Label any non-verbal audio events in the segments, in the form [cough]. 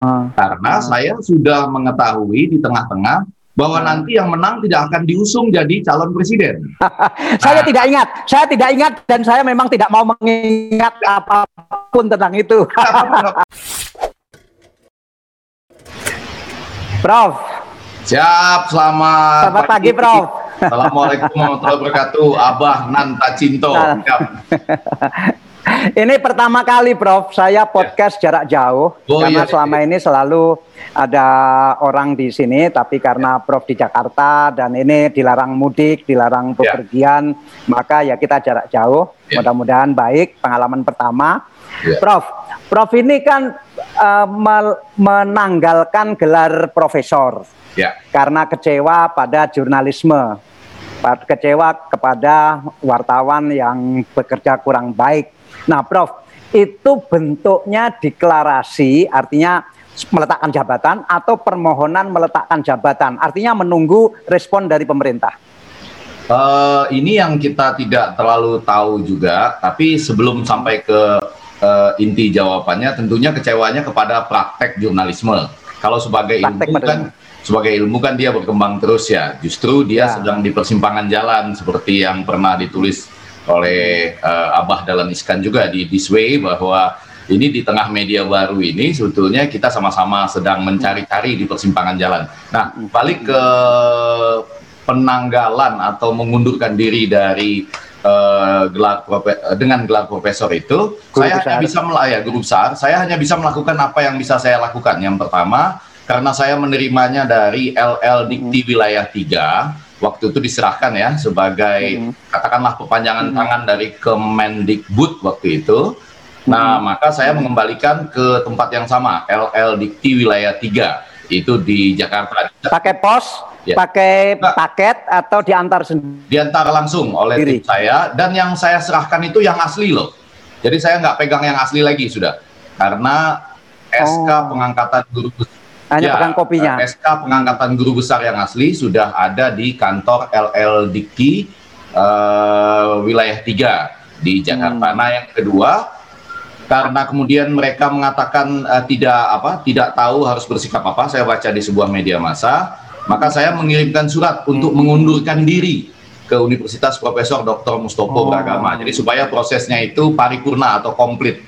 Karena saya sudah mengetahui di tengah-tengah bahwa nanti yang menang tidak akan diusung jadi calon presiden. [laughs] saya nah. tidak ingat, saya tidak ingat dan saya memang tidak mau mengingat apa pun tentang itu. [laughs] Prof. Siap, selamat, selamat pagi, pagi Prof. Assalamualaikum warahmatullahi wabarakatuh. Abah Nanta Cinto. [laughs] Ini pertama kali, Prof. Saya podcast ya. jarak jauh oh, karena iya, selama iya. ini selalu ada orang di sini, tapi karena Prof di Jakarta dan ini dilarang mudik, dilarang ya. bepergian, ya. maka ya kita jarak jauh. Ya. Mudah-mudahan baik pengalaman pertama. Ya. Prof, Prof ini kan uh, menanggalkan gelar profesor ya. karena kecewa pada jurnalisme, kecewa kepada wartawan yang bekerja kurang baik Nah, Prof, itu bentuknya deklarasi, artinya meletakkan jabatan atau permohonan meletakkan jabatan, artinya menunggu respon dari pemerintah. Uh, ini yang kita tidak terlalu tahu juga, tapi sebelum sampai ke uh, inti jawabannya, tentunya kecewanya kepada praktek jurnalisme. Kalau sebagai praktek ilmu kan, sebagai ilmu kan dia berkembang terus ya. Justru dia ya. sedang di persimpangan jalan seperti yang pernah ditulis oleh uh, Abah dalam Iskan juga di This Way bahwa ini di tengah media baru ini sebetulnya kita sama-sama sedang mencari-cari di persimpangan jalan. Nah, balik ke penanggalan atau mengundurkan diri dari uh, gelar dengan gelar profesor itu, guru saya besar. hanya bisa melayani ya, guru besar. Saya hanya bisa melakukan apa yang bisa saya lakukan. Yang pertama, karena saya menerimanya dari LL Dikti. Wilayah 3 waktu itu diserahkan ya sebagai mm-hmm. katakanlah perpanjangan mm-hmm. tangan dari Kemendikbud waktu itu. Nah, mm-hmm. maka saya mengembalikan ke tempat yang sama, LL Dikti wilayah 3 itu di Jakarta. Pakai pos, ya. pakai nah, paket atau diantar sendiri? Diantar langsung oleh Diri. tim saya dan yang saya serahkan itu yang asli loh. Jadi saya nggak pegang yang asli lagi sudah karena SK oh. pengangkatan guru hanya ya, pegang kopinya. Eh, SK pengangkatan guru besar yang asli sudah ada di kantor LL Diki uh, wilayah 3 di Jakarta. Hmm. Nah, yang kedua karena kemudian mereka mengatakan uh, tidak apa, tidak tahu harus bersikap apa, saya baca di sebuah media massa, maka saya mengirimkan surat hmm. untuk mengundurkan diri ke Universitas Profesor Dr. Mustopo oh. Beragama. Jadi supaya prosesnya itu paripurna atau komplit.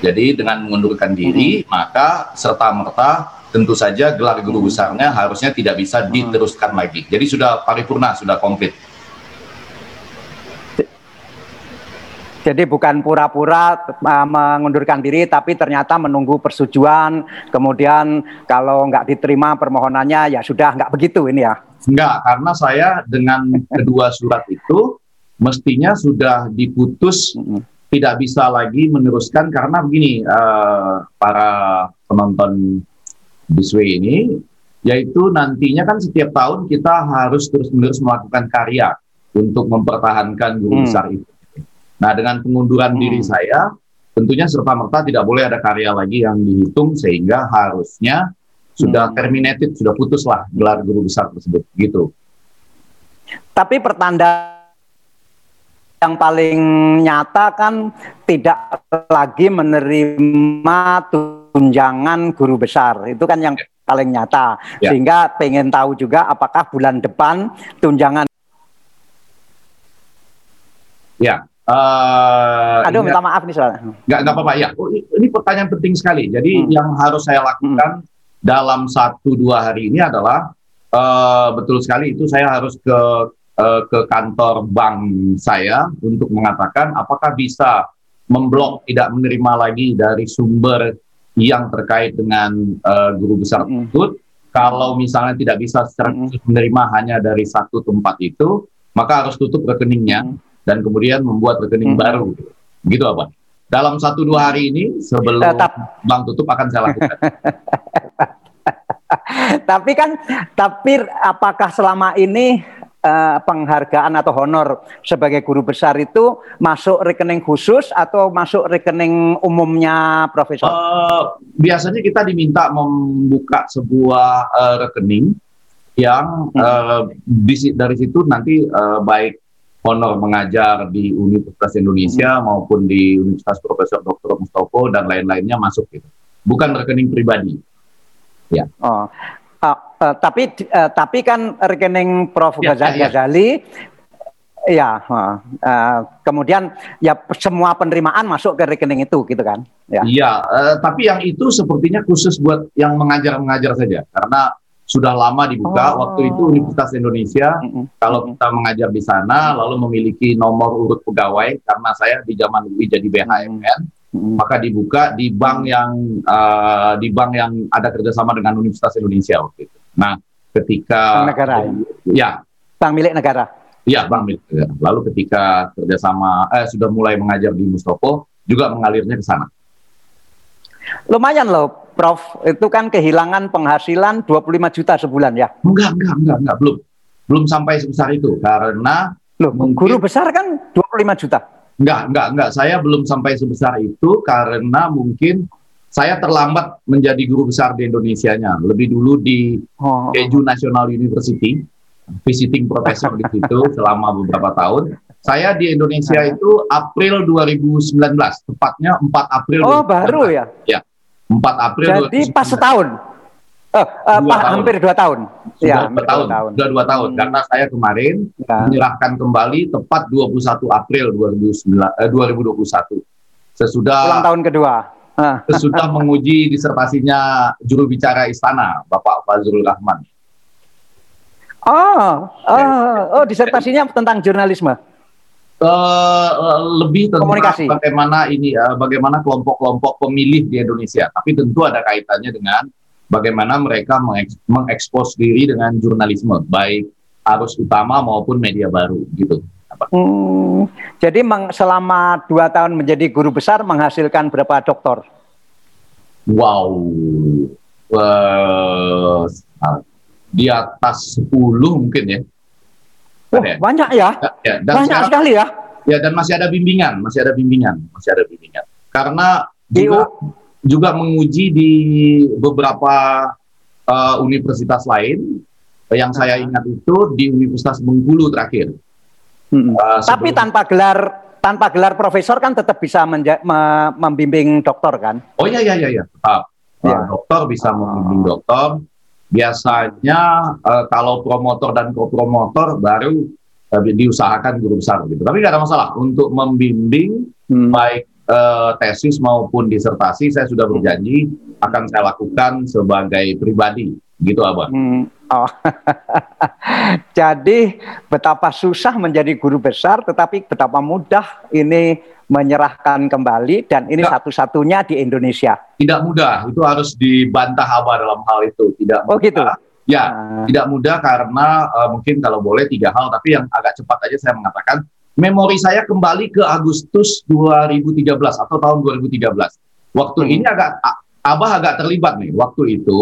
Jadi dengan mengundurkan diri, hmm. maka serta merta tentu saja gelar guru besarnya harusnya tidak bisa hmm. diteruskan lagi. Jadi sudah paripurna, sudah komplit. Jadi bukan pura-pura uh, mengundurkan diri, tapi ternyata menunggu persetujuan. Kemudian kalau nggak diterima permohonannya, ya sudah nggak begitu ini ya? Enggak, karena saya dengan kedua surat itu mestinya sudah diputus hmm. tidak bisa lagi meneruskan karena begini uh, para penonton Bisway ini, yaitu nantinya kan setiap tahun kita harus terus-menerus melakukan karya untuk mempertahankan guru hmm. besar itu. Nah, dengan pengunduran hmm. diri saya, tentunya serta-merta tidak boleh ada karya lagi yang dihitung sehingga harusnya sudah hmm. terminated, sudah putuslah gelar guru besar tersebut, gitu. Tapi pertanda yang paling nyata kan tidak lagi menerima tunjangan guru besar. Itu kan yang paling nyata. Ya. Sehingga pengen tahu juga apakah bulan depan tunjangan Ya. Uh, Aduh, minta maaf nih soalnya. Enggak, enggak apa-apa ya. Oh, ini pertanyaan penting sekali. Jadi hmm. yang harus saya lakukan hmm. dalam satu dua hari ini adalah uh, betul sekali itu saya harus ke uh, ke kantor bank saya untuk mengatakan apakah bisa memblok tidak menerima lagi dari sumber yang terkait dengan uh, guru besar tersebut. Mm. Kalau misalnya tidak bisa secara khusus menerima hanya dari satu tempat itu, maka harus tutup rekeningnya mm. dan kemudian membuat rekening mm. baru. Gitu apa? Dalam satu dua hari ini sebelum Tetap. bank tutup akan saya lakukan. [laughs] tapi kan, tapi apakah selama ini uh, penghargaan atau honor sebagai guru besar itu masuk rekening khusus atau masuk rekening umumnya profesor? Uh, biasanya kita diminta membuka sebuah uh, rekening yang uh, di, dari situ nanti uh, baik honor mengajar di Universitas Indonesia hmm. maupun di Universitas Profesor Dr. Mustopo dan lain-lainnya masuk gitu. Bukan rekening pribadi. Ya. Oh. Uh, uh, tapi uh, tapi kan rekening Prof ya, Ghazali, ya, ya. ya uh, uh, kemudian ya semua penerimaan masuk ke rekening itu gitu kan? Ya. Iya, uh, tapi yang itu sepertinya khusus buat yang mengajar-mengajar saja karena sudah lama dibuka. Oh. Waktu itu Universitas Indonesia, mm -hmm. kalau kita mengajar di sana, lalu memiliki nomor urut pegawai, karena saya di zaman UI jadi BHMN, mm -hmm. maka dibuka di bank yang uh, di bank yang ada kerjasama dengan Universitas Indonesia waktu itu. Nah, ketika bank negara, ya, bank milik negara. Iya, bank milik negara. Lalu ketika kerjasama, eh, sudah mulai mengajar di Mustopo, juga mengalirnya ke sana. Lumayan loh, Prof, itu kan kehilangan penghasilan 25 juta sebulan ya? Enggak, enggak, enggak, enggak, belum. Belum sampai sebesar itu karena Loh, mungkin, guru besar kan 25 juta. Enggak, enggak, enggak. Saya belum sampai sebesar itu karena mungkin saya terlambat menjadi guru besar di Indonesia-nya. Lebih dulu di oh. Keju National University, visiting professor di situ [laughs] selama beberapa tahun. Saya di Indonesia itu April 2019, tepatnya 4 April. Oh, 2019. baru ya? Ya, 4 April. Jadi 2019. pas setahun. Oh, uh, dua tahun. hampir dua tahun. Sudah ya, dua tahun. tahun. Sudah dua tahun. Hmm. Karena saya kemarin ya. menyerahkan kembali tepat 21 April 2009, eh, 2021. Sesudah ulang tahun kedua. Sesudah menguji disertasinya juru bicara istana, Bapak Fazrul Rahman. Oh, oh, oh disertasinya tentang jurnalisme uh, lebih tentang Komunikasi. bagaimana ini uh, bagaimana kelompok-kelompok pemilih di Indonesia. Tapi tentu ada kaitannya dengan bagaimana mereka mengekspos diri dengan jurnalisme, baik arus utama maupun media baru, gitu. Hmm, jadi selama dua tahun menjadi guru besar menghasilkan berapa doktor? Wow, uh, di atas 10 mungkin ya. Oh, ya. banyak ya? ya, ya. Dan banyak sekarang, sekali ya. Ya dan masih ada bimbingan, masih ada bimbingan, masih ada bimbingan. Karena juga juga menguji di beberapa uh, universitas lain yang saya ingat itu di Universitas Bengkulu terakhir. Hmm. Uh, Tapi tanpa gelar tanpa gelar profesor kan tetap bisa menja- me- membimbing dokter kan? Oh iya iya iya, tetap. Ya, dokter bisa membimbing dokter biasanya uh, kalau promotor dan kopromotor baru uh, diusahakan guru besar gitu. Tapi nggak ada masalah untuk membimbing hmm. baik uh, tesis maupun disertasi saya sudah berjanji akan saya lakukan sebagai pribadi gitu abang. Hmm. Oh. [laughs] Jadi betapa susah menjadi guru besar, tetapi betapa mudah ini menyerahkan kembali dan ini satu-satunya di Indonesia. Tidak mudah, itu harus dibantah Abah dalam hal itu. Tidak oh gitu. Ya, uh. tidak mudah karena uh, mungkin kalau boleh tiga hal, tapi yang agak cepat aja saya mengatakan memori saya kembali ke Agustus 2013 atau tahun 2013. Waktu hmm. ini agak Abah agak terlibat nih. Waktu itu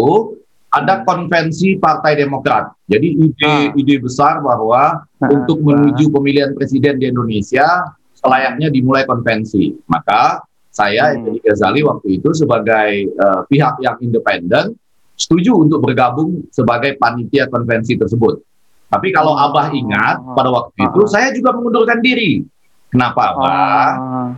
ada hmm. konvensi Partai Demokrat. Jadi ide uh. ide besar bahwa uh. untuk menuju pemilihan presiden di Indonesia selayaknya dimulai konvensi. Maka saya hmm. Effendi Ghazali waktu itu sebagai uh, pihak yang independen setuju untuk bergabung sebagai panitia konvensi tersebut. Tapi kalau. Abah ingat pada waktu itu saya juga mengundurkan diri. Kenapa Abah?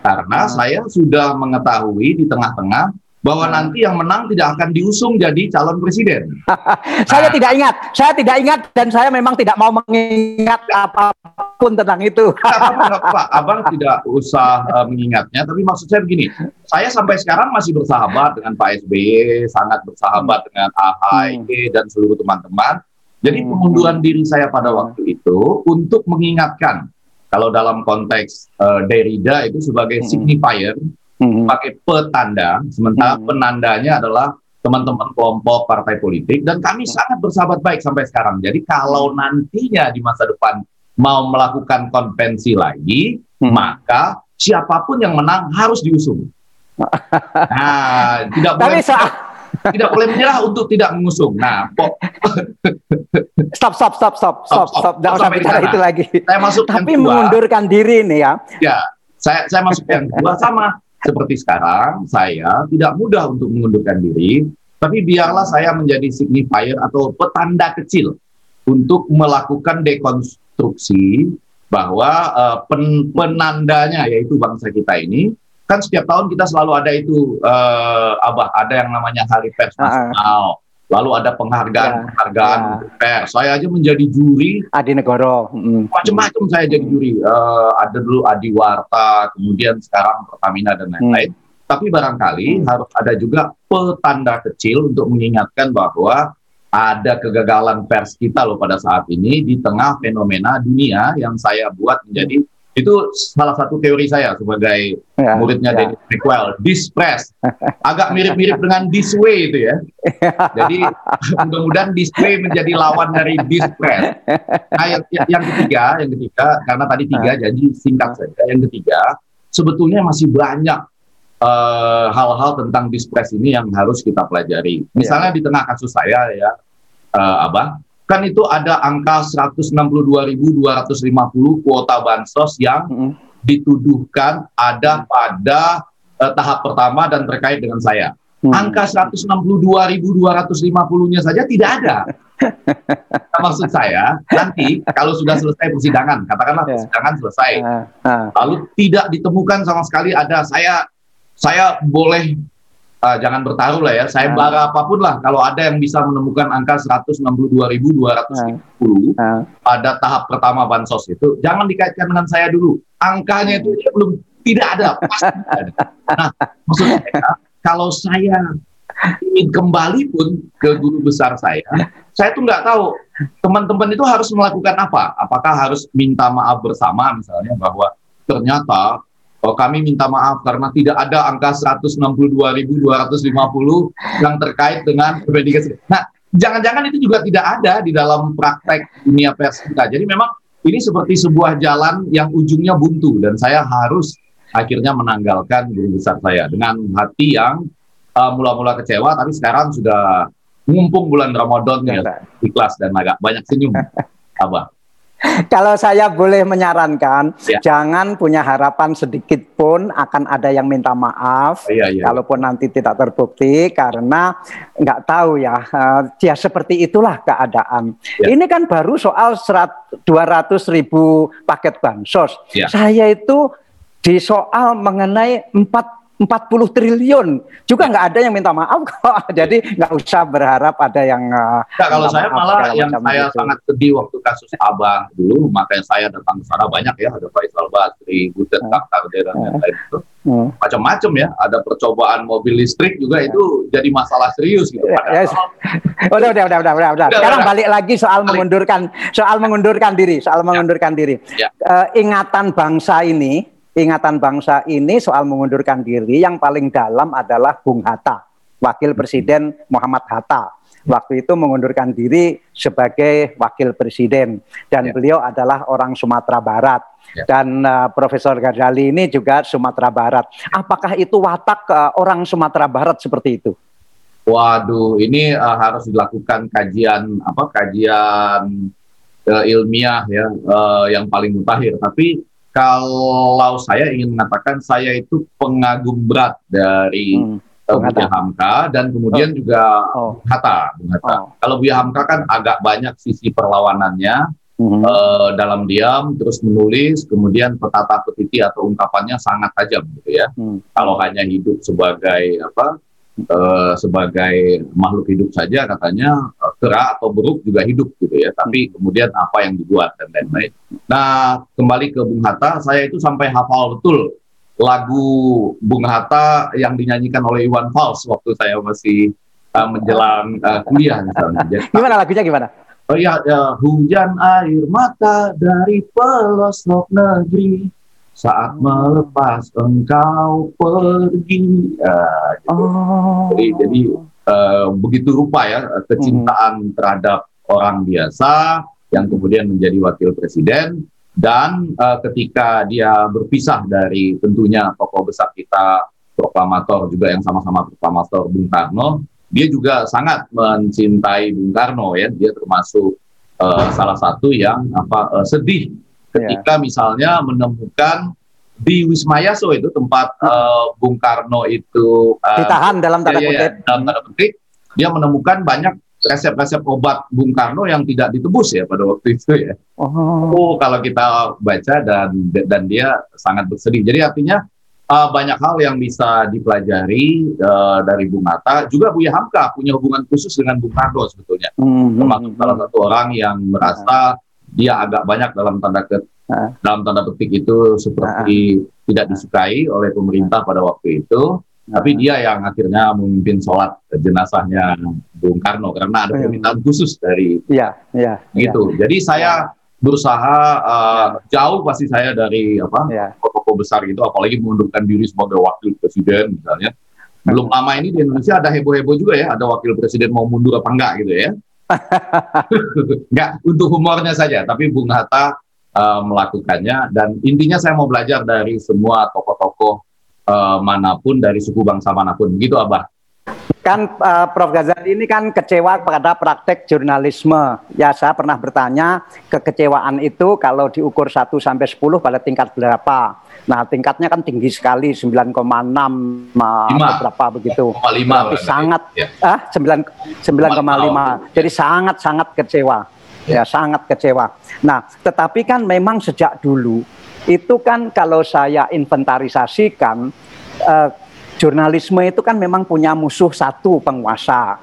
Karena saya sudah mengetahui di tengah-tengah bahwa nanti yang menang tidak akan diusung jadi calon presiden. [laughs] saya nah, tidak ingat, saya tidak ingat dan saya memang tidak mau mengingat apa pun tentang itu. Pak, [laughs] abang tidak usah uh, mengingatnya, tapi maksud saya begini, saya sampai sekarang masih bersahabat dengan Pak SBY, sangat bersahabat hmm. dengan AHY hmm. dan seluruh teman-teman. Jadi hmm. pengunduran diri saya pada waktu itu untuk mengingatkan kalau dalam konteks uh, Derrida itu sebagai hmm. signifier hmm. Pakai petanda, sementara hmm. penandanya adalah teman-teman kelompok partai politik dan kami hmm. sangat bersahabat baik sampai sekarang. Jadi kalau hmm. nantinya di masa depan mau melakukan konvensi lagi, hmm. maka siapa pun yang menang harus diusung. [laughs] Nah, tidak boleh tidak boleh menyerah untuk tidak mengusung. Nah, pok. [laughs] stop, stop, stop, stop, stop, stop. Jangan sampai bicara itu lagi. Saya masuk Tapi mengundurkan diri nih ya. Ya, saya saya masuk yang kedua sama seperti sekarang, saya tidak mudah untuk mengundurkan diri, tapi biarlah saya menjadi signifier atau petanda kecil untuk melakukan dekonstruksi bahwa uh, pen, penandanya yaitu bangsa kita ini kan setiap tahun kita selalu ada itu uh, abah ada yang namanya hari pers nasional lalu ada penghargaan penghargaan ya. pers. Saya aja menjadi juri. Adi Negoro. Mm. Macam-macam saya jadi juri. Uh, ada dulu Adi Warta, kemudian sekarang Pertamina dan lain-lain. Mm. Tapi barangkali mm. harus ada juga petanda kecil untuk mengingatkan bahwa ada kegagalan pers kita loh pada saat ini di tengah fenomena dunia yang saya buat menjadi itu salah satu teori saya sebagai ya, muridnya ya. Dennis McWell, dispress. Agak mirip-mirip dengan this way itu ya. Jadi [laughs] mudah-mudahan this way menjadi lawan dari dispress. Nah, yang, yang ketiga, yang ketiga karena tadi tiga ya. jadi singkat saja. Yang ketiga, sebetulnya masih banyak eh, hal-hal uh, tentang dispress ini yang harus kita pelajari. Misalnya ya. di tengah kasus saya ya, uh, Abang, kan itu ada angka 162.250 kuota bansos yang mm -hmm. dituduhkan ada pada uh, tahap pertama dan terkait dengan saya. Hmm. Angka 162.250-nya saja tidak ada. nah, [laughs] maksud saya nanti kalau sudah selesai persidangan, katakanlah yeah. persidangan selesai, uh, uh. lalu tidak ditemukan sama sekali ada saya saya boleh uh, jangan bertaruh lah ya. Saya bara apa pun lah kalau ada yang bisa menemukan angka 162.250 uh. pada tahap pertama bansos itu, jangan dikaitkan dengan saya dulu. Angkanya itu ya belum tidak ada, pasti ada. Nah, maksud saya kalau saya ingin kembali pun ke guru besar saya, saya tuh nggak tahu teman-teman itu harus melakukan apa. Apakah harus minta maaf bersama misalnya bahwa ternyata Oh, kami minta maaf karena tidak ada angka 162.250 yang terkait dengan investigasi. Nah, jangan-jangan itu juga tidak ada di dalam praktek dunia pers kita. Jadi memang ini seperti sebuah jalan yang ujungnya buntu dan saya harus akhirnya menanggalkan guru besar saya dengan hati yang uh, mula-mula kecewa tapi sekarang sudah mumpung bulan Ramadan ya ikhlas dan agak banyak senyum. [laughs] Abah. [laughs] Kalau saya boleh menyarankan, ya. jangan punya harapan sedikit pun akan ada yang minta maaf. Ya, ya. Kalaupun nanti tidak terbukti, karena nggak tahu ya, uh, ya seperti itulah keadaan. Ya. Ini kan baru soal 200 ribu paket bansos. Ya. Saya itu di soal mengenai 4 40 triliun juga nggak ada yang minta maaf [laughs] kok. Jadi nggak usah berharap ada yang nah, kalau saya malah yang saya itu. sangat sedih waktu kasus Abang dulu makanya saya datang ke sana banyak ya ada Faisal Basri, Butet hmm. Taktarde dan yang lain itu. Hmm. Macam-macam ya, ada percobaan mobil listrik juga hmm. itu jadi masalah serius gitu. Yes. [laughs] udah, udah, udah, udah, udah, udah. Sekarang udah. balik lagi soal balik. mengundurkan soal mengundurkan diri, soal ya. mengundurkan diri. Ya. Uh, ingatan bangsa ini ingatan bangsa ini soal mengundurkan diri yang paling dalam adalah Bung Hatta, Wakil Presiden Muhammad Hatta. Waktu itu mengundurkan diri sebagai wakil presiden dan ya. beliau adalah orang Sumatera Barat ya. dan uh, Profesor Ghazali ini juga Sumatera Barat. Apakah itu watak uh, orang Sumatera Barat seperti itu? Waduh, ini uh, harus dilakukan kajian apa kajian uh, ilmiah ya uh, yang paling mutakhir. Tapi kalau saya ingin mengatakan saya itu pengagum berat dari hmm. Uh, Buya Hamka dan kemudian oh. juga oh. Hatta, Bung Hatta. Oh. Kalau Buya Hamka kan agak banyak sisi perlawanannya hmm. uh, dalam diam, terus menulis, kemudian petata petiti atau ungkapannya sangat tajam gitu ya. Hmm. Kalau hanya hidup sebagai apa uh, sebagai makhluk hidup saja katanya uh, kera atau buruk juga hidup gitu ya. Tapi hmm. kemudian apa yang dibuat dan lain-lain. Nah kembali ke Bung Hatta saya itu sampai hafal betul lagu Bung Hatta yang dinyanyikan oleh Iwan Fals waktu saya masih uh, menjelang uh, kuliah misalnya. Jadi, [laughs] gimana lagunya gimana? Oh iya, ya, hujan air mata dari pelosok negeri saat melepas engkau pergi. Ya, gitu. oh. Jadi, jadi uh, begitu rupa ya kecintaan hmm. terhadap orang biasa yang kemudian menjadi wakil presiden dan uh, ketika dia berpisah dari tentunya tokoh besar kita proklamator juga yang sama-sama proklamator Bung Karno, dia juga sangat mencintai Bung Karno ya, dia termasuk uh, salah satu yang apa uh, sedih ketika yeah. misalnya menemukan di Wisma Yaso itu tempat uh, Bung Karno itu uh, ditahan dalam tanda ya, kutip. Ya, dalam tanda kutip, dia menemukan banyak resep-resep obat Bung Karno yang tidak ditebus ya pada waktu itu ya. Oh. oh, kalau kita baca dan dan dia sangat bersedih. Jadi artinya uh, banyak hal yang bisa dipelajari uh, dari Bung Hatta. Juga Buya Hamka punya hubungan khusus dengan Bung Karno sebetulnya. Mm-hmm. Termasuk salah satu orang yang merasa dia agak banyak dalam tanda ke uh. dalam tanda petik itu seperti uh. tidak disukai oleh pemerintah pada waktu itu. Tapi dia yang akhirnya memimpin sholat jenazahnya Bung Karno karena ada iya. permintaan khusus dari ya, ya, gitu. Ya. Jadi saya ya. berusaha uh, jauh pasti saya dari apa ya tokoh besar gitu, apalagi mengundurkan diri sebagai wakil presiden misalnya. Belum lama ini di Indonesia ada heboh-heboh juga ya, ada wakil presiden mau mundur apa enggak gitu ya. [laughs] enggak, untuk humornya saja, tapi Bung Hatta uh, melakukannya. Dan intinya saya mau belajar dari semua tokoh-tokoh uh, mana pun dari suku bangsa mana pun, gitu Abah kan uh, Prof Ghazali ini kan kecewa pada praktek jurnalisme. Ya saya pernah bertanya kekecewaan itu kalau diukur 1 sampai 10 pada tingkat berapa? Nah, tingkatnya kan tinggi sekali 9,6 uh, berapa begitu. 5 Berarti sangat ya. ah 9 9,5. Jadi sangat-sangat kecewa. Ya. ya, sangat kecewa. Nah, tetapi kan memang sejak dulu itu kan kalau saya inventarisasikan uh, jurnalisme itu kan memang punya musuh satu penguasa,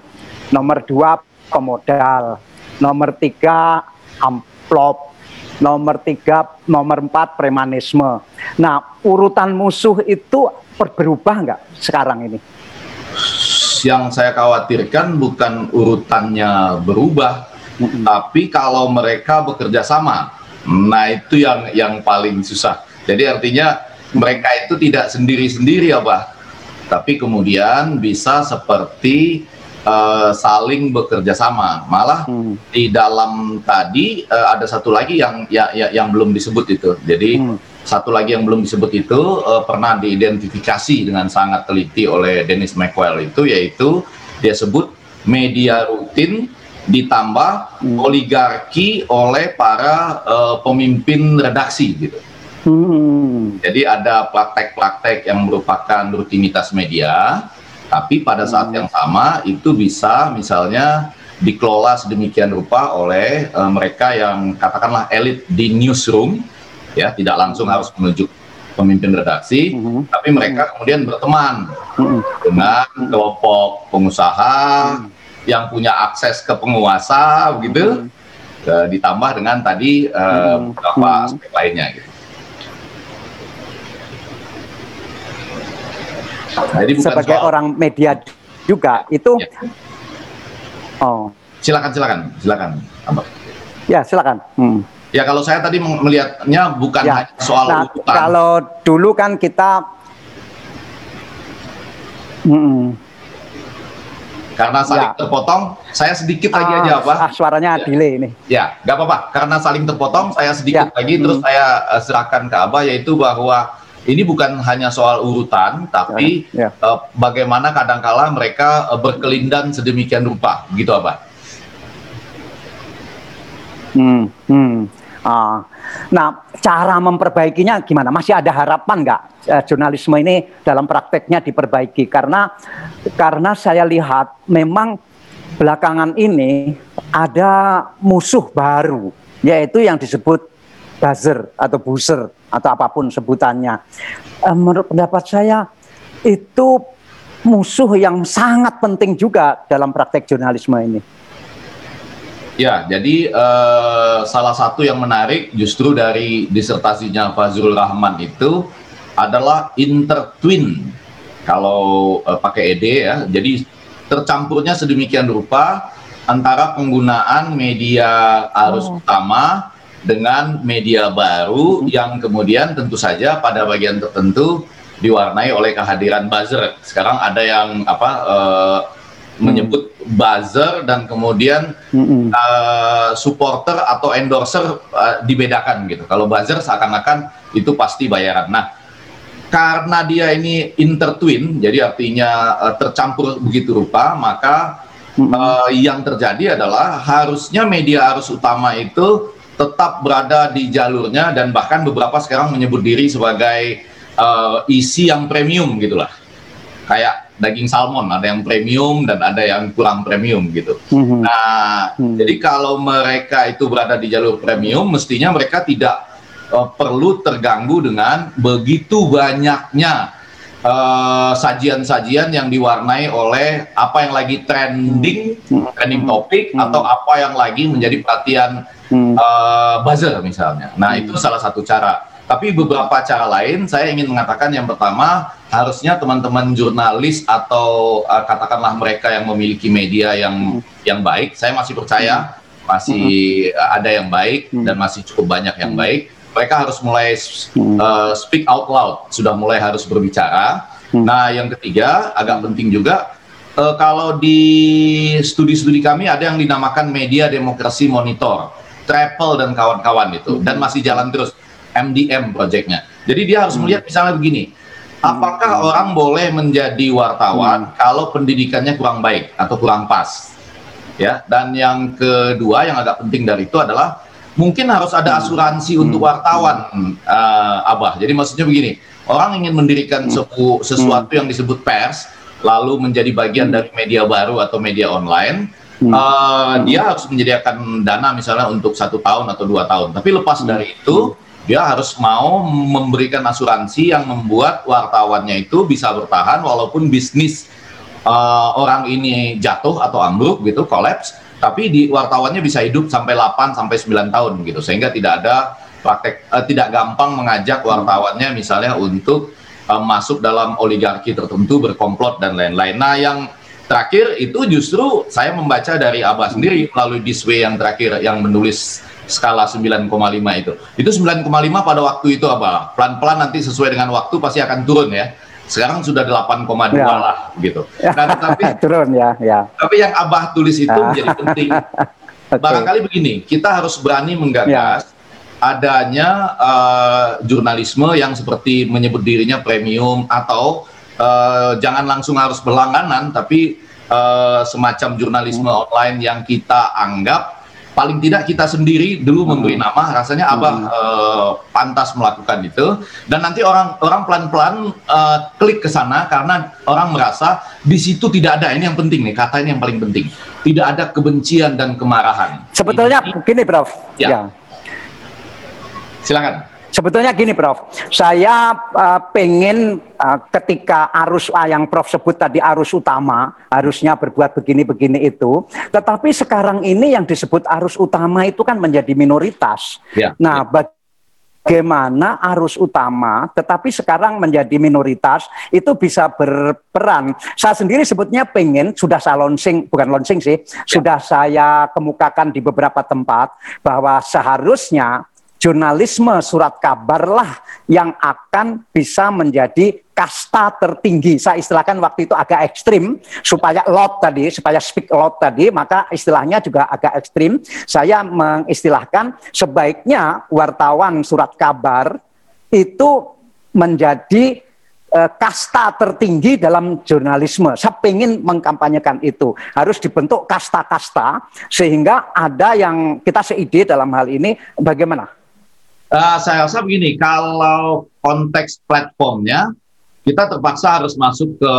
nomor dua pemodal, nomor tiga amplop, nomor tiga, nomor empat premanisme. Nah, urutan musuh itu berubah nggak sekarang ini? Yang saya khawatirkan bukan urutannya berubah, mm-hmm. tapi kalau mereka bekerja sama, nah itu yang yang paling susah. Jadi artinya mereka itu tidak sendiri-sendiri ya, Pak tapi kemudian bisa seperti uh, saling bekerja sama. Malah hmm. di dalam tadi uh, ada satu lagi yang ya, ya, yang belum disebut itu. Jadi hmm. satu lagi yang belum disebut itu uh, pernah diidentifikasi dengan sangat teliti oleh Dennis McWell itu yaitu dia sebut media rutin ditambah hmm. oligarki oleh para uh, pemimpin redaksi gitu. Hmm. Jadi ada praktek-praktek yang merupakan rutinitas media, tapi pada saat hmm. yang sama itu bisa misalnya dikelola sedemikian rupa oleh uh, mereka yang katakanlah elit di newsroom, ya tidak langsung harus menunjuk pemimpin redaksi, hmm. tapi mereka kemudian berteman hmm. dengan kelompok pengusaha hmm. yang punya akses ke penguasa, begitu, hmm. uh, ditambah dengan tadi uh, beberapa hmm. aspek lainnya. Gitu. Jadi bukan sebagai soal... orang media juga itu ya. oh silakan silakan silakan ya silakan hmm. ya kalau saya tadi melihatnya bukan ya. soal nah, urutan kalau dulu kan kita hmm. karena saling ya. terpotong saya sedikit lagi aja apa ah, suaranya ya. delay ini ya nggak apa-apa karena saling terpotong saya sedikit ya. lagi terus hmm. saya uh, serahkan ke Abah yaitu bahwa ini bukan hanya soal urutan, tapi ya, ya. Uh, bagaimana kadangkala mereka uh, berkelindan sedemikian rupa, gitu apa? Hmm, hmm. Ah. Nah, cara memperbaikinya gimana? Masih ada harapan nggak uh, jurnalisme ini dalam prakteknya diperbaiki? Karena karena saya lihat memang belakangan ini ada musuh baru, yaitu yang disebut buzzer atau buzzer atau apa pun sebutannya. Uh, menurut pendapat saya itu musuh yang sangat penting juga dalam praktek jurnalisme ini. Ya, jadi uh, salah satu yang menarik justru dari disertasinya Fazrul Rahman itu adalah intertwin. Kalau uh, pakai ed ya, jadi tercampurnya sedemikian rupa antara penggunaan media arus oh. utama dengan media baru yang kemudian tentu saja pada bagian tertentu diwarnai oleh kehadiran buzzer. Sekarang ada yang apa uh, menyebut buzzer dan kemudian uh, supporter atau endorser uh, dibedakan gitu. Kalau buzzer seakan-akan itu pasti bayaran. Nah, karena dia ini intertwin, jadi artinya uh, tercampur begitu rupa, maka uh, yang terjadi adalah harusnya media arus utama itu tetap berada di jalurnya dan bahkan beberapa sekarang menyebut diri sebagai uh, isi yang premium gitulah kayak daging salmon ada yang premium dan ada yang kurang premium gitu. Mm-hmm. Nah, mm-hmm. jadi kalau mereka itu berada di jalur premium, mestinya mereka tidak uh, perlu terganggu dengan begitu banyaknya sajian sajian-sajian yang diwarnai oleh apa yang lagi trending, hmm. trending topik hmm. atau apa yang lagi menjadi perhatian hmm. uh, buzzer misalnya. Nah hmm. itu salah satu cara. Tapi beberapa cara lain saya ingin mengatakan yang pertama harusnya teman-teman jurnalis atau uh, katakanlah mereka yang memiliki media yang hmm. yang baik, saya masih percaya hmm. masih hmm. ada yang baik hmm. dan masih cukup banyak yang hmm. baik mereka harus mulai uh, speak out loud, sudah mulai harus berbicara. Hmm. Nah, yang ketiga agak penting juga uh, kalau di studi-studi kami ada yang dinamakan media demokrasi monitor, Travel dan kawan-kawan itu, hmm. dan masih jalan terus MDM projectnya. Jadi dia harus hmm. melihat misalnya begini, apakah hmm. orang boleh menjadi wartawan hmm. kalau pendidikannya kurang baik atau kurang pas? Ya, dan yang kedua yang agak penting dari itu adalah mungkin harus ada hmm. asuransi hmm. untuk wartawan, uh, Abah. Jadi maksudnya begini, orang ingin mendirikan hmm. sesu sesuatu yang disebut pers, lalu menjadi bagian dari media baru atau media online, uh, dia harus menyediakan dana misalnya untuk satu tahun atau dua tahun. Tapi lepas dari itu, dia harus mau memberikan asuransi yang membuat wartawannya itu bisa bertahan walaupun bisnis uh, orang ini jatuh atau ambruk gitu, kolaps tapi di wartawannya bisa hidup sampai 8 sampai 9 tahun gitu sehingga tidak ada praktek uh, tidak gampang mengajak wartawannya misalnya untuk uh, masuk dalam oligarki tertentu berkomplot dan lain-lain. Nah, yang terakhir itu justru saya membaca dari Abah sendiri melalui Disway yang terakhir yang menulis skala 9,5 itu. Itu 9,5 pada waktu itu Abah. Pelan-pelan nanti sesuai dengan waktu pasti akan turun ya sekarang sudah 8,2 ya. lah gitu. Nah, tapi [laughs] turun ya, ya. Tapi yang Abah tulis itu ah. menjadi penting. [laughs] okay. Barangkali begini, kita harus berani menggagas ya. adanya uh, jurnalisme yang seperti menyebut dirinya premium atau uh, jangan langsung harus berlangganan, tapi uh, semacam jurnalisme hmm. online yang kita anggap paling tidak kita sendiri dulu hmm. memberi nama rasanya abah hmm. uh, pantas melakukan itu. Dan nanti orang orang pelan-pelan uh, klik ke sana karena orang merasa di situ tidak ada. Ini yang penting nih kata ini yang paling penting. Tidak ada kebencian dan kemarahan. Sebetulnya ini, gini Prof. Ya, ya. silakan Sebetulnya gini Prof, saya uh, pengen uh, ketika arus uh, yang Prof sebut tadi arus utama harusnya berbuat begini-begini itu, tetapi sekarang ini yang disebut arus utama itu kan menjadi minoritas. Ya, nah, ya. bagaimana arus utama tetapi sekarang menjadi minoritas itu bisa berperan. Saya sendiri sebutnya pengen sudah saya launching bukan launching sih, ya. sudah saya kemukakan di beberapa tempat bahwa seharusnya jurnalisme surat kabarlah yang akan bisa menjadi kasta tertinggi. Saya istilahkan waktu itu agak ekstrim supaya lot tadi, supaya speak lot tadi, maka istilahnya juga agak ekstrim. Saya mengistilahkan sebaiknya wartawan surat kabar itu menjadi uh, kasta tertinggi dalam jurnalisme. Saya ingin mengkampanyekan itu. Harus dibentuk kasta-kasta sehingga ada yang kita seide dalam hal ini bagaimana? Uh, saya rasa begini, kalau konteks platformnya, kita terpaksa harus masuk ke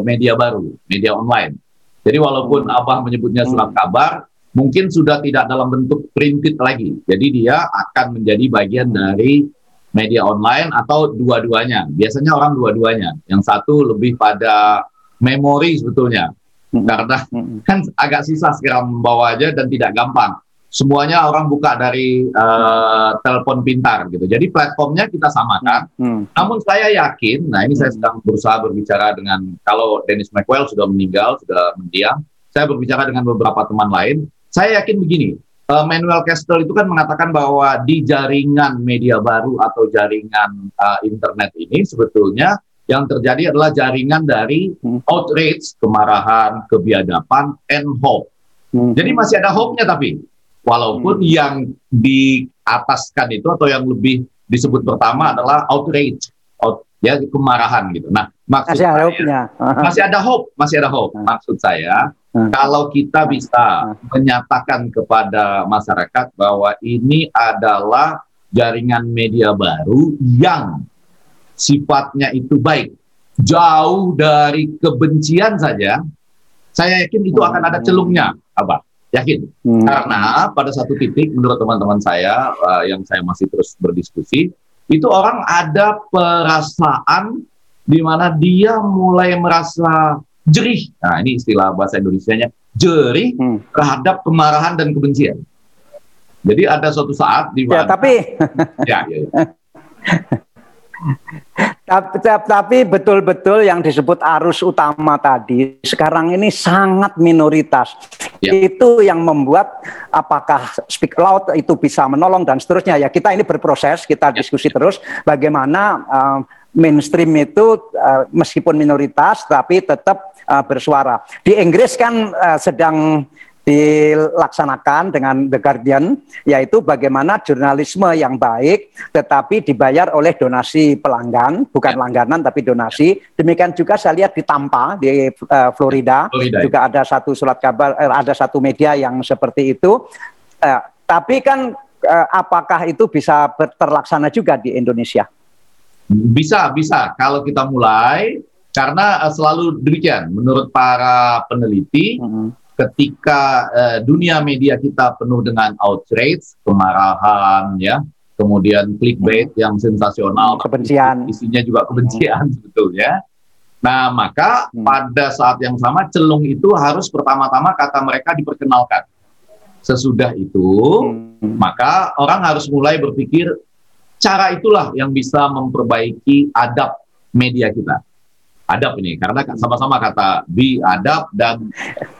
media baru, media online. Jadi walaupun hmm. Abah menyebutnya surat hmm. kabar, mungkin sudah tidak dalam bentuk printed lagi. Jadi dia akan menjadi bagian dari media online atau dua-duanya. Biasanya orang dua-duanya. Yang satu lebih pada memori sebetulnya. Hmm. Karena kan agak susah sekarang membawa aja dan tidak gampang semuanya orang buka dari uh, telepon pintar gitu. Jadi platformnya kita samakan. Hmm. hmm. Namun saya yakin, nah ini hmm. saya sedang berusaha berbicara dengan kalau Dennis McWell sudah meninggal, sudah mendiam, saya berbicara dengan beberapa teman lain. Saya yakin begini, uh, Manuel Castle itu kan mengatakan bahwa di jaringan media baru atau jaringan uh, internet ini sebetulnya yang terjadi adalah jaringan dari hmm. outrage, kemarahan, kebiadaban, and hope. Hmm. Jadi masih ada hope-nya tapi Walaupun hmm. yang di ataskan itu atau yang lebih disebut pertama adalah outrage, out, ya kemarahan gitu. Nah, maksud masih ada saya, [laughs] masih ada hope, masih ada hope. Hmm. Maksud saya, hmm. kalau kita bisa menyatakan kepada masyarakat bahwa ini adalah jaringan media baru yang sifatnya itu baik, jauh dari kebencian saja, saya yakin itu akan ada celungnya, apa? Yakin. Hmm. Karena pada satu titik menurut teman-teman saya uh, yang saya masih terus berdiskusi, itu orang ada perasaan di mana dia mulai merasa jerih. Nah, ini istilah bahasa Indonesia-nya jerih hmm. terhadap kemarahan dan kebencian. Jadi ada suatu saat di ya, mana Ya, tapi [laughs] ya, ya, ya. Tapi, tapi betul-betul yang disebut arus utama tadi sekarang ini sangat minoritas. Ya. Itu yang membuat apakah speak loud itu bisa menolong dan seterusnya. Ya kita ini berproses, kita ya. diskusi terus bagaimana uh, mainstream itu uh, meskipun minoritas tapi tetap uh, bersuara. Di Inggris kan uh, sedang dilaksanakan dengan The Guardian, yaitu bagaimana jurnalisme yang baik tetapi dibayar oleh donasi pelanggan, bukan ya. langganan tapi donasi. Demikian juga saya lihat di Tampa di uh, Florida, Florida juga ada satu surat kabar, uh, ada satu media yang seperti itu. Uh, tapi kan uh, apakah itu bisa terlaksana juga di Indonesia? Bisa, bisa. Kalau kita mulai, karena uh, selalu demikian. Menurut para peneliti, mm -hmm ketika uh, dunia media kita penuh dengan outrage, kemarahan, ya, kemudian clickbait hmm. yang sensasional, kebencian, isinya juga kebencian hmm. [laughs] sebetulnya. Nah, maka hmm. pada saat yang sama celung itu harus pertama-tama kata mereka diperkenalkan. Sesudah itu, hmm. maka orang harus mulai berpikir cara itulah yang bisa memperbaiki adab media kita adab ini karena sama-sama kata bi adab dan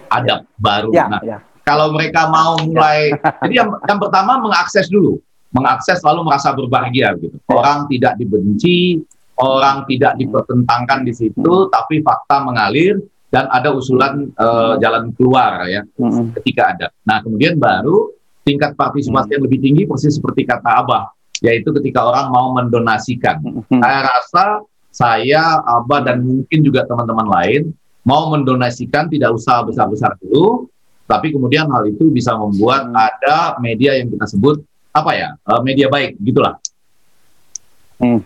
adab baru. Ya, nah, ya. kalau mereka mau mulai, [laughs] jadi yang, yang pertama mengakses dulu, mengakses lalu merasa berbahagia gitu. Ya. Orang tidak dibenci, orang tidak dipertentangkan di situ, tapi fakta mengalir dan ada usulan uh, jalan keluar ya hmm. ketika ada. Nah kemudian baru tingkat partisipasi yang lebih tinggi persis seperti kata Abah, yaitu ketika orang mau mendonasikan. Saya rasa saya, Abah, dan mungkin juga teman-teman lain mau mendonasikan tidak usah besar-besar dulu, tapi kemudian hal itu bisa membuat hmm. ada media yang kita sebut apa ya eh, media baik gitulah. Hmm.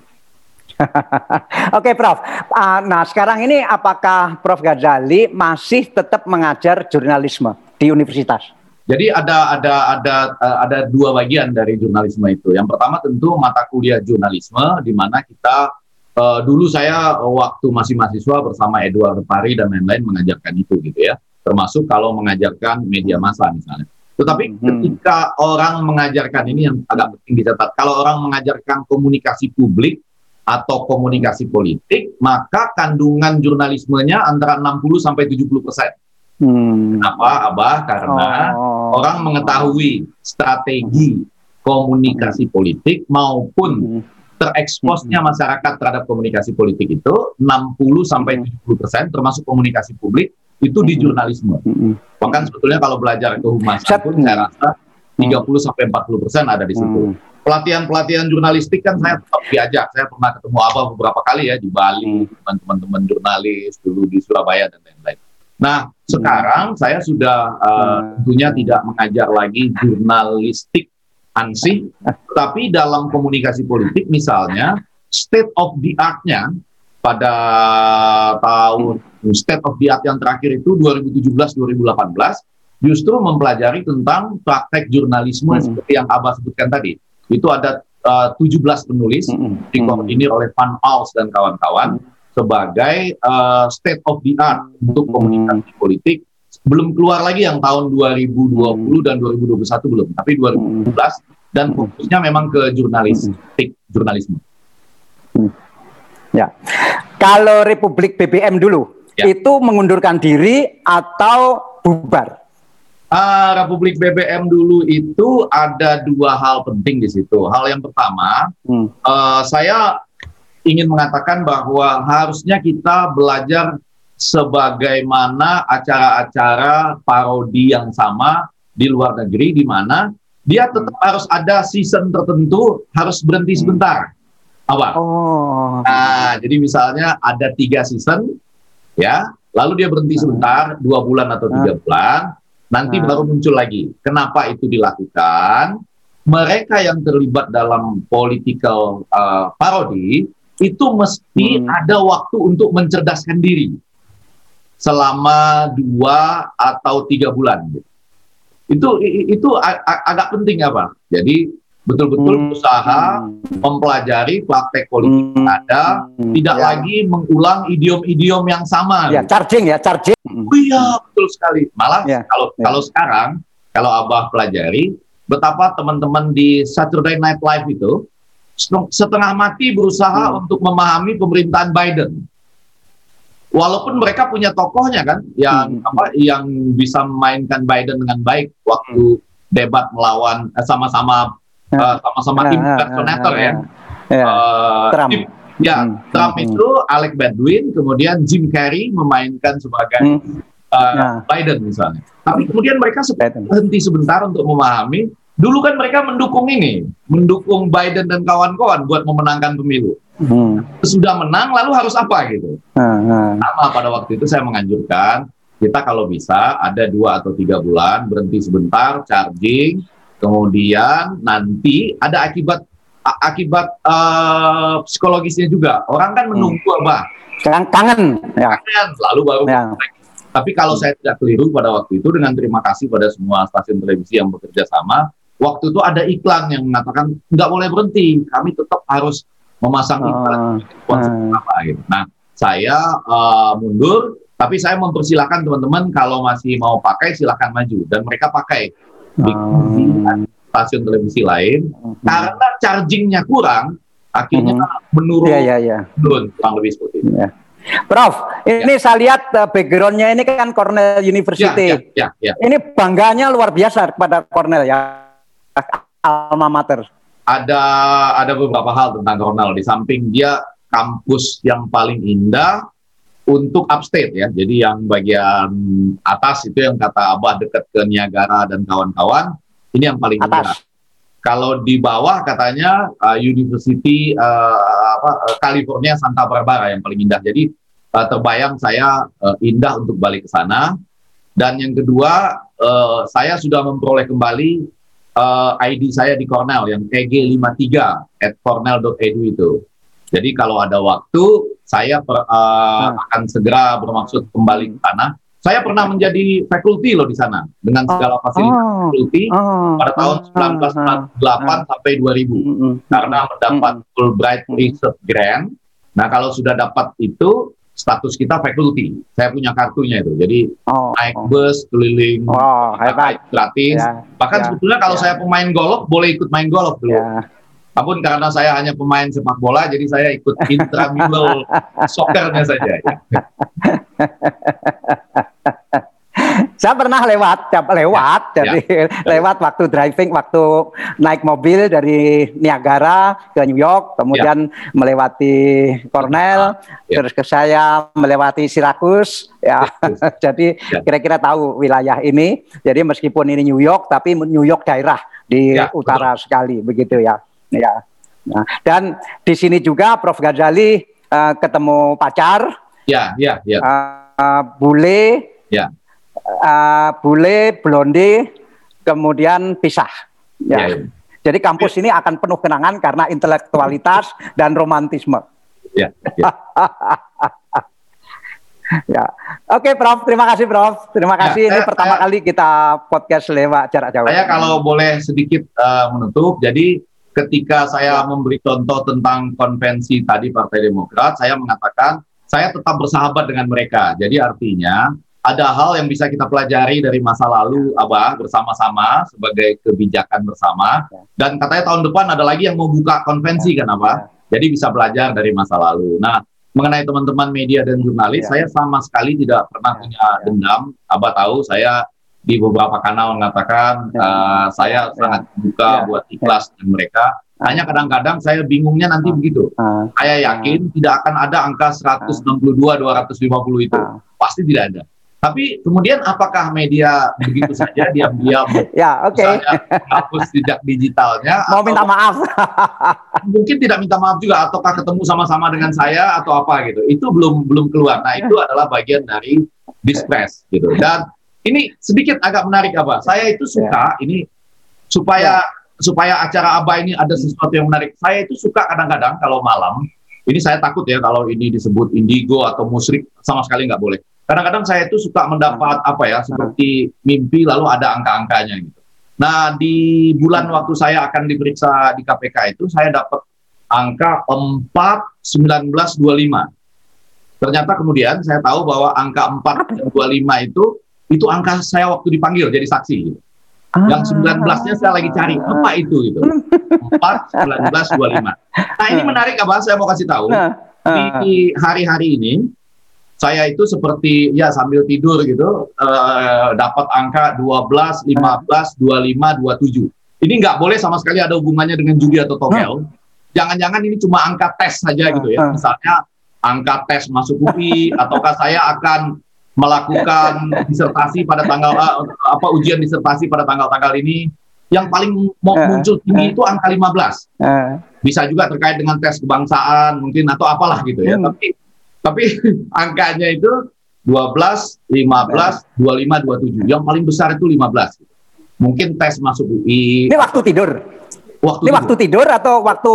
[laughs] Oke, okay, Prof. Uh, nah, sekarang ini apakah Prof Ghazali masih tetap mengajar jurnalisme di universitas? Jadi ada ada ada uh, ada dua bagian dari jurnalisme itu. Yang pertama tentu mata kuliah jurnalisme di mana kita Uh, dulu saya uh, waktu masih mahasiswa bersama Edward Pari dan lain-lain mengajarkan itu gitu ya, termasuk kalau mengajarkan media massa misalnya. Tetapi hmm. ketika orang mengajarkan ini yang agak penting dicatat, kalau orang mengajarkan komunikasi publik atau komunikasi politik, maka kandungan jurnalismenya antara 60 sampai 70 persen. Hmm. Kenapa, Abah? Karena oh. orang mengetahui strategi komunikasi politik maupun hmm tereksposnya masyarakat terhadap komunikasi politik itu 60 sampai 70 persen termasuk komunikasi publik itu di jurnalisme. Bahkan sebetulnya kalau belajar kehumasan pun saya rasa 30 sampai 40 persen ada di situ. Pelatihan-pelatihan jurnalistik kan saya tetap diajak. Saya pernah ketemu Abah beberapa kali ya di Bali, dengan teman-teman jurnalis dulu di Surabaya dan lain-lain. Nah, sekarang saya sudah uh, tentunya tidak mengajar lagi jurnalistik ansih, tapi dalam komunikasi politik misalnya state of the art-nya pada tahun state of the art yang terakhir itu 2017-2018 justru mempelajari tentang praktek jurnalisme hmm. seperti yang Abah sebutkan tadi. Itu ada uh, 17 penulis hmm. dikoordinir oleh Van Als dan kawan-kawan hmm. sebagai uh, state of the art untuk komunikasi politik belum keluar lagi yang tahun 2020 hmm. dan 2021 belum, tapi 2017 dan hmm. fokusnya memang ke jurnalistik, jurnalisme. Hmm. Ya, kalau Republik BBM dulu ya. itu mengundurkan diri atau bubar? Uh, Republik BBM dulu itu ada dua hal penting di situ. Hal yang pertama, hmm. uh, saya ingin mengatakan bahwa harusnya kita belajar sebagaimana acara-acara parodi yang sama di luar negeri di mana dia tetap harus ada season tertentu harus berhenti sebentar awal. Oh. Nah, jadi misalnya ada tiga season, ya, lalu dia berhenti sebentar dua bulan atau tiga bulan, nanti baru muncul lagi. Kenapa itu dilakukan? Mereka yang terlibat dalam political uh, parody itu mesti hmm. ada waktu untuk mencerdaskan diri selama dua atau tiga bulan. itu itu agak penting apa? Jadi betul-betul hmm. usaha mempelajari praktek politik hmm. ada, tidak ya. lagi mengulang idiom-idiom yang sama. Ya, charging ya, charging. Oh iya, betul sekali. Malah ya. kalau ya. kalau sekarang kalau Abah pelajari betapa teman-teman di Saturday Night Live itu setengah mati berusaha hmm. untuk memahami pemerintahan Biden. Walaupun mereka punya tokohnya kan yang hmm. apa yang bisa memainkan Biden dengan baik waktu hmm. debat melawan eh, sama-sama uh, sama-sama tim senator ya. Uh, Trump. Tim, ya, hmm. Trump hmm. itu Alec Baldwin, kemudian Jim Carrey memainkan sebagai hmm. uh, Biden misalnya. Tapi kemudian mereka berhenti sebentar untuk memahami. Dulu kan mereka mendukung ini, mendukung Biden dan kawan-kawan buat memenangkan pemilu. Hmm. Sudah menang, lalu harus apa gitu? Hmm. Sama pada waktu itu saya menganjurkan kita kalau bisa ada dua atau tiga bulan berhenti sebentar, charging, Kemudian nanti ada akibat akibat uh, psikologisnya juga. Orang kan menunggu hmm. apa? Kangen, kangen, ya. kangen, lalu baru. Ya. Tapi kalau saya tidak keliru pada waktu itu, dengan terima kasih pada semua stasiun televisi yang bekerja sama, waktu itu ada iklan yang mengatakan nggak boleh berhenti, kami tetap harus memasang iklan uh, uh. apa gitu. Nah, saya uh, mundur, tapi saya mempersilahkan teman-teman kalau masih mau pakai silahkan maju dan mereka pakai di uh, stasiun televisi lain uh, karena chargingnya kurang akhirnya uh, menurun ya, ya, ya. menurun kurang lebih seperti itu. Ya. Prof, ini ya. saya lihat uh, backgroundnya ini kan Cornell University. Ya, ya, ya, ya. Ini bangganya luar biasa kepada Cornell ya, alma mater. Ada ada beberapa hal tentang Cornell. Di samping dia kampus yang paling indah, untuk upstate ya. Jadi yang bagian atas itu yang kata Abah dekat ke Niagara dan kawan-kawan, ini yang paling indah. Kalau di bawah katanya uh, University uh, apa, uh, California Santa Barbara yang paling indah. Jadi uh, terbayang saya uh, indah untuk balik ke sana. Dan yang kedua, uh, saya sudah memperoleh kembali uh, ID saya di Cornell yang EG53 at cornell.edu itu. Jadi kalau ada waktu, saya per, uh, hmm. akan segera bermaksud kembali ke sana. Saya pernah menjadi fakulti loh di sana dengan segala fasilitas oh. fakulti oh. pada tahun 1998 oh. sampai 2000 mm. karena mendapat mm. Fulbright Research Grant. Nah kalau sudah dapat itu status kita fakulti. Saya punya kartunya itu. Jadi oh, naik oh. bus keliling oh, gratis. Ya, Bahkan ya, sebetulnya kalau ya. saya pemain golf boleh ikut main golf dulu. Ya. Namun karena saya hanya pemain sepak bola, jadi saya ikut intramural [laughs] soccernya saja. Ya. [laughs] saya pernah lewat, lewat, ya, jadi ya, [laughs] lewat waktu driving, waktu naik mobil dari Niagara ke New York, kemudian ya. melewati Cornell, ya. terus ke saya melewati Syracuse, ya. ya. [laughs] jadi ya. kira-kira tahu wilayah ini. Jadi meskipun ini New York, tapi New York daerah di ya, utara betul. sekali, begitu ya. Ya. Nah, dan di sini juga Prof Ghazali uh, ketemu pacar. Ya, ya, ya. Uh, bule. Ya. Uh, bule, blonde, kemudian pisah. Ya. ya. Jadi kampus ini akan penuh kenangan karena intelektualitas dan romantisme. Ya. ya. [laughs] ya. Oke, Prof. Terima kasih, Prof. Terima ya, kasih. Ya, ini saya, pertama saya, kali kita podcast lewat jarak jauh. Saya kalau boleh sedikit uh, menutup, jadi ketika saya memberi contoh tentang konvensi tadi Partai Demokrat, saya mengatakan saya tetap bersahabat dengan mereka. Jadi artinya ada hal yang bisa kita pelajari dari masa lalu, Abah, bersama-sama sebagai kebijakan bersama. Dan katanya tahun depan ada lagi yang mau buka konvensi kan, Abah? Jadi bisa belajar dari masa lalu. Nah, mengenai teman-teman media dan jurnalis, ya. saya sama sekali tidak pernah punya dendam. Abah tahu saya di beberapa kanal mengatakan uh, saya ya. sangat buka ya. buat ikhlas ya. dengan mereka. Hanya kadang-kadang saya bingungnya nanti uh, begitu. Uh, saya yakin uh, tidak akan ada angka 162 250 itu. Uh, Pasti tidak ada. Tapi kemudian apakah media begitu saja diam-diam [laughs] ya, oke. Okay. hapus jejak digitalnya mau atau, minta maaf. [laughs] mungkin tidak minta maaf juga ataukah ketemu sama-sama dengan saya atau apa gitu. Itu belum belum keluar. Nah, itu adalah bagian dari distress gitu. Dan ini sedikit agak menarik apa? Saya itu suka ya. ini supaya ya. supaya acara Abah ini ada sesuatu yang menarik. Saya itu suka kadang-kadang kalau malam ini saya takut ya kalau ini disebut indigo atau musrik sama sekali nggak boleh. Kadang-kadang saya itu suka mendapat apa ya seperti mimpi lalu ada angka-angkanya gitu. Nah di bulan waktu saya akan diperiksa di KPK itu saya dapat angka 41925. Ternyata kemudian saya tahu bahwa angka 425 itu itu angka saya waktu dipanggil jadi saksi. Gitu. Ah. Yang 19-nya saya lagi cari apa itu gitu. 4 19 25. Nah, ini menarik apa saya mau kasih tahu. Nah, di hari-hari ini saya itu seperti ya sambil tidur gitu uh, dapat angka 12, 15, 25, 27. Ini nggak boleh sama sekali ada hubungannya dengan judi atau togel. Jangan-jangan ini cuma angka tes saja gitu ya. Misalnya angka tes masuk UI ataukah saya akan melakukan disertasi pada tanggal apa ujian disertasi pada tanggal-tanggal ini yang paling mau muncul tinggi itu angka 15. Uh, Bisa juga terkait dengan tes kebangsaan mungkin atau apalah gitu ya. Hmm. Tapi tapi [laughs] angkanya itu 12, 15, 25, 27. Yang paling besar itu 15. Mungkin tes masuk UI. Ini waktu tidur. Waktu Ini tidur. waktu tidur atau waktu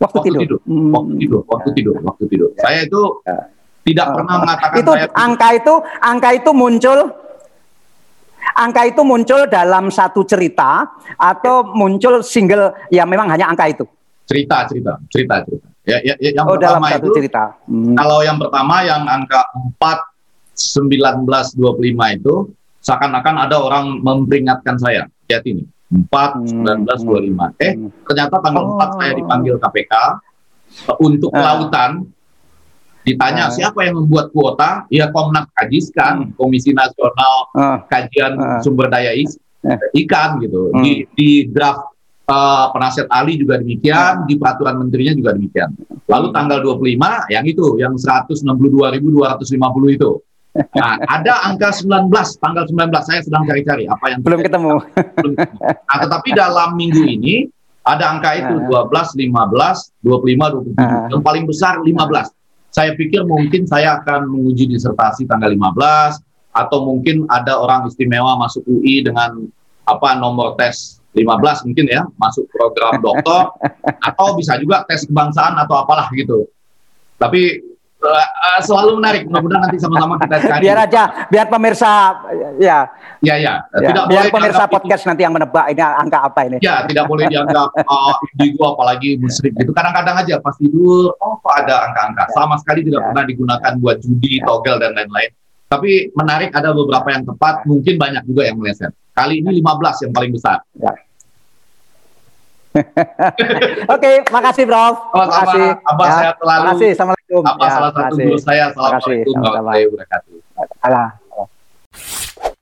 waktu, waktu tidur? tidur. Hmm. Waktu tidur, waktu tidur, waktu tidur. Saya itu tidak uh, pernah mengatakan itu saya angka itu angka itu muncul angka itu muncul dalam satu cerita atau muncul single ya memang hanya angka itu cerita cerita cerita cerita ya, ya, ya yang oh, pertama dalam satu itu cerita hmm. kalau yang pertama yang angka 4 1925 itu seakan-akan ada orang memperingatkan saya lihat ini 4 1925 eh hmm. ternyata tanggal oh. 4 saya dipanggil KPK untuk kelautan Ditanya uh, siapa yang membuat kuota? Ya Komnas Kajiskan, hmm. Komisi Nasional uh, Kajian uh, Sumber Daya is, uh, Ikan gitu. Uh, di, di draft uh, penasihat ahli juga demikian, di peraturan menterinya juga demikian. Lalu tanggal 25 yang itu, yang 162.250 itu. Nah, ada angka 19, tanggal 19 saya sedang cari-cari apa yang belum ketemu. belum. Nah, tetapi dalam minggu ini ada angka itu 12, 15, 25, 27. Uh, yang paling besar 15 saya pikir mungkin saya akan menguji disertasi tanggal 15 atau mungkin ada orang istimewa masuk UI dengan apa nomor tes 15 mungkin ya masuk program doktor [laughs] atau bisa juga tes kebangsaan atau apalah gitu. Tapi uh, selalu menarik. Mudah-mudahan nanti sama-sama kita cari. Biar aja, biar pemirsa ya. Ya ya. ya tidak biar boleh pemirsa podcast itu. nanti yang menebak ini angka apa ini. Ya, tidak boleh dianggap [laughs] uh, indigo apalagi musrik gitu. Kadang-kadang aja pas tidur, oh kok ada angka-angka. Ya. Sama sekali tidak ya. pernah digunakan buat judi, ya. togel dan lain-lain. Tapi menarik ada beberapa yang tepat, mungkin banyak juga yang meleset. Kali ini 15 yang paling besar. Ya. [laughs] Oke, okay, makasih Bro. Sama-sama. Makasih. Abah ya. sehat selalu. Makasih. Assalamualaikum. Apa ya, salah satu guru saya. Assalamualaikum kasih. Terima kasih.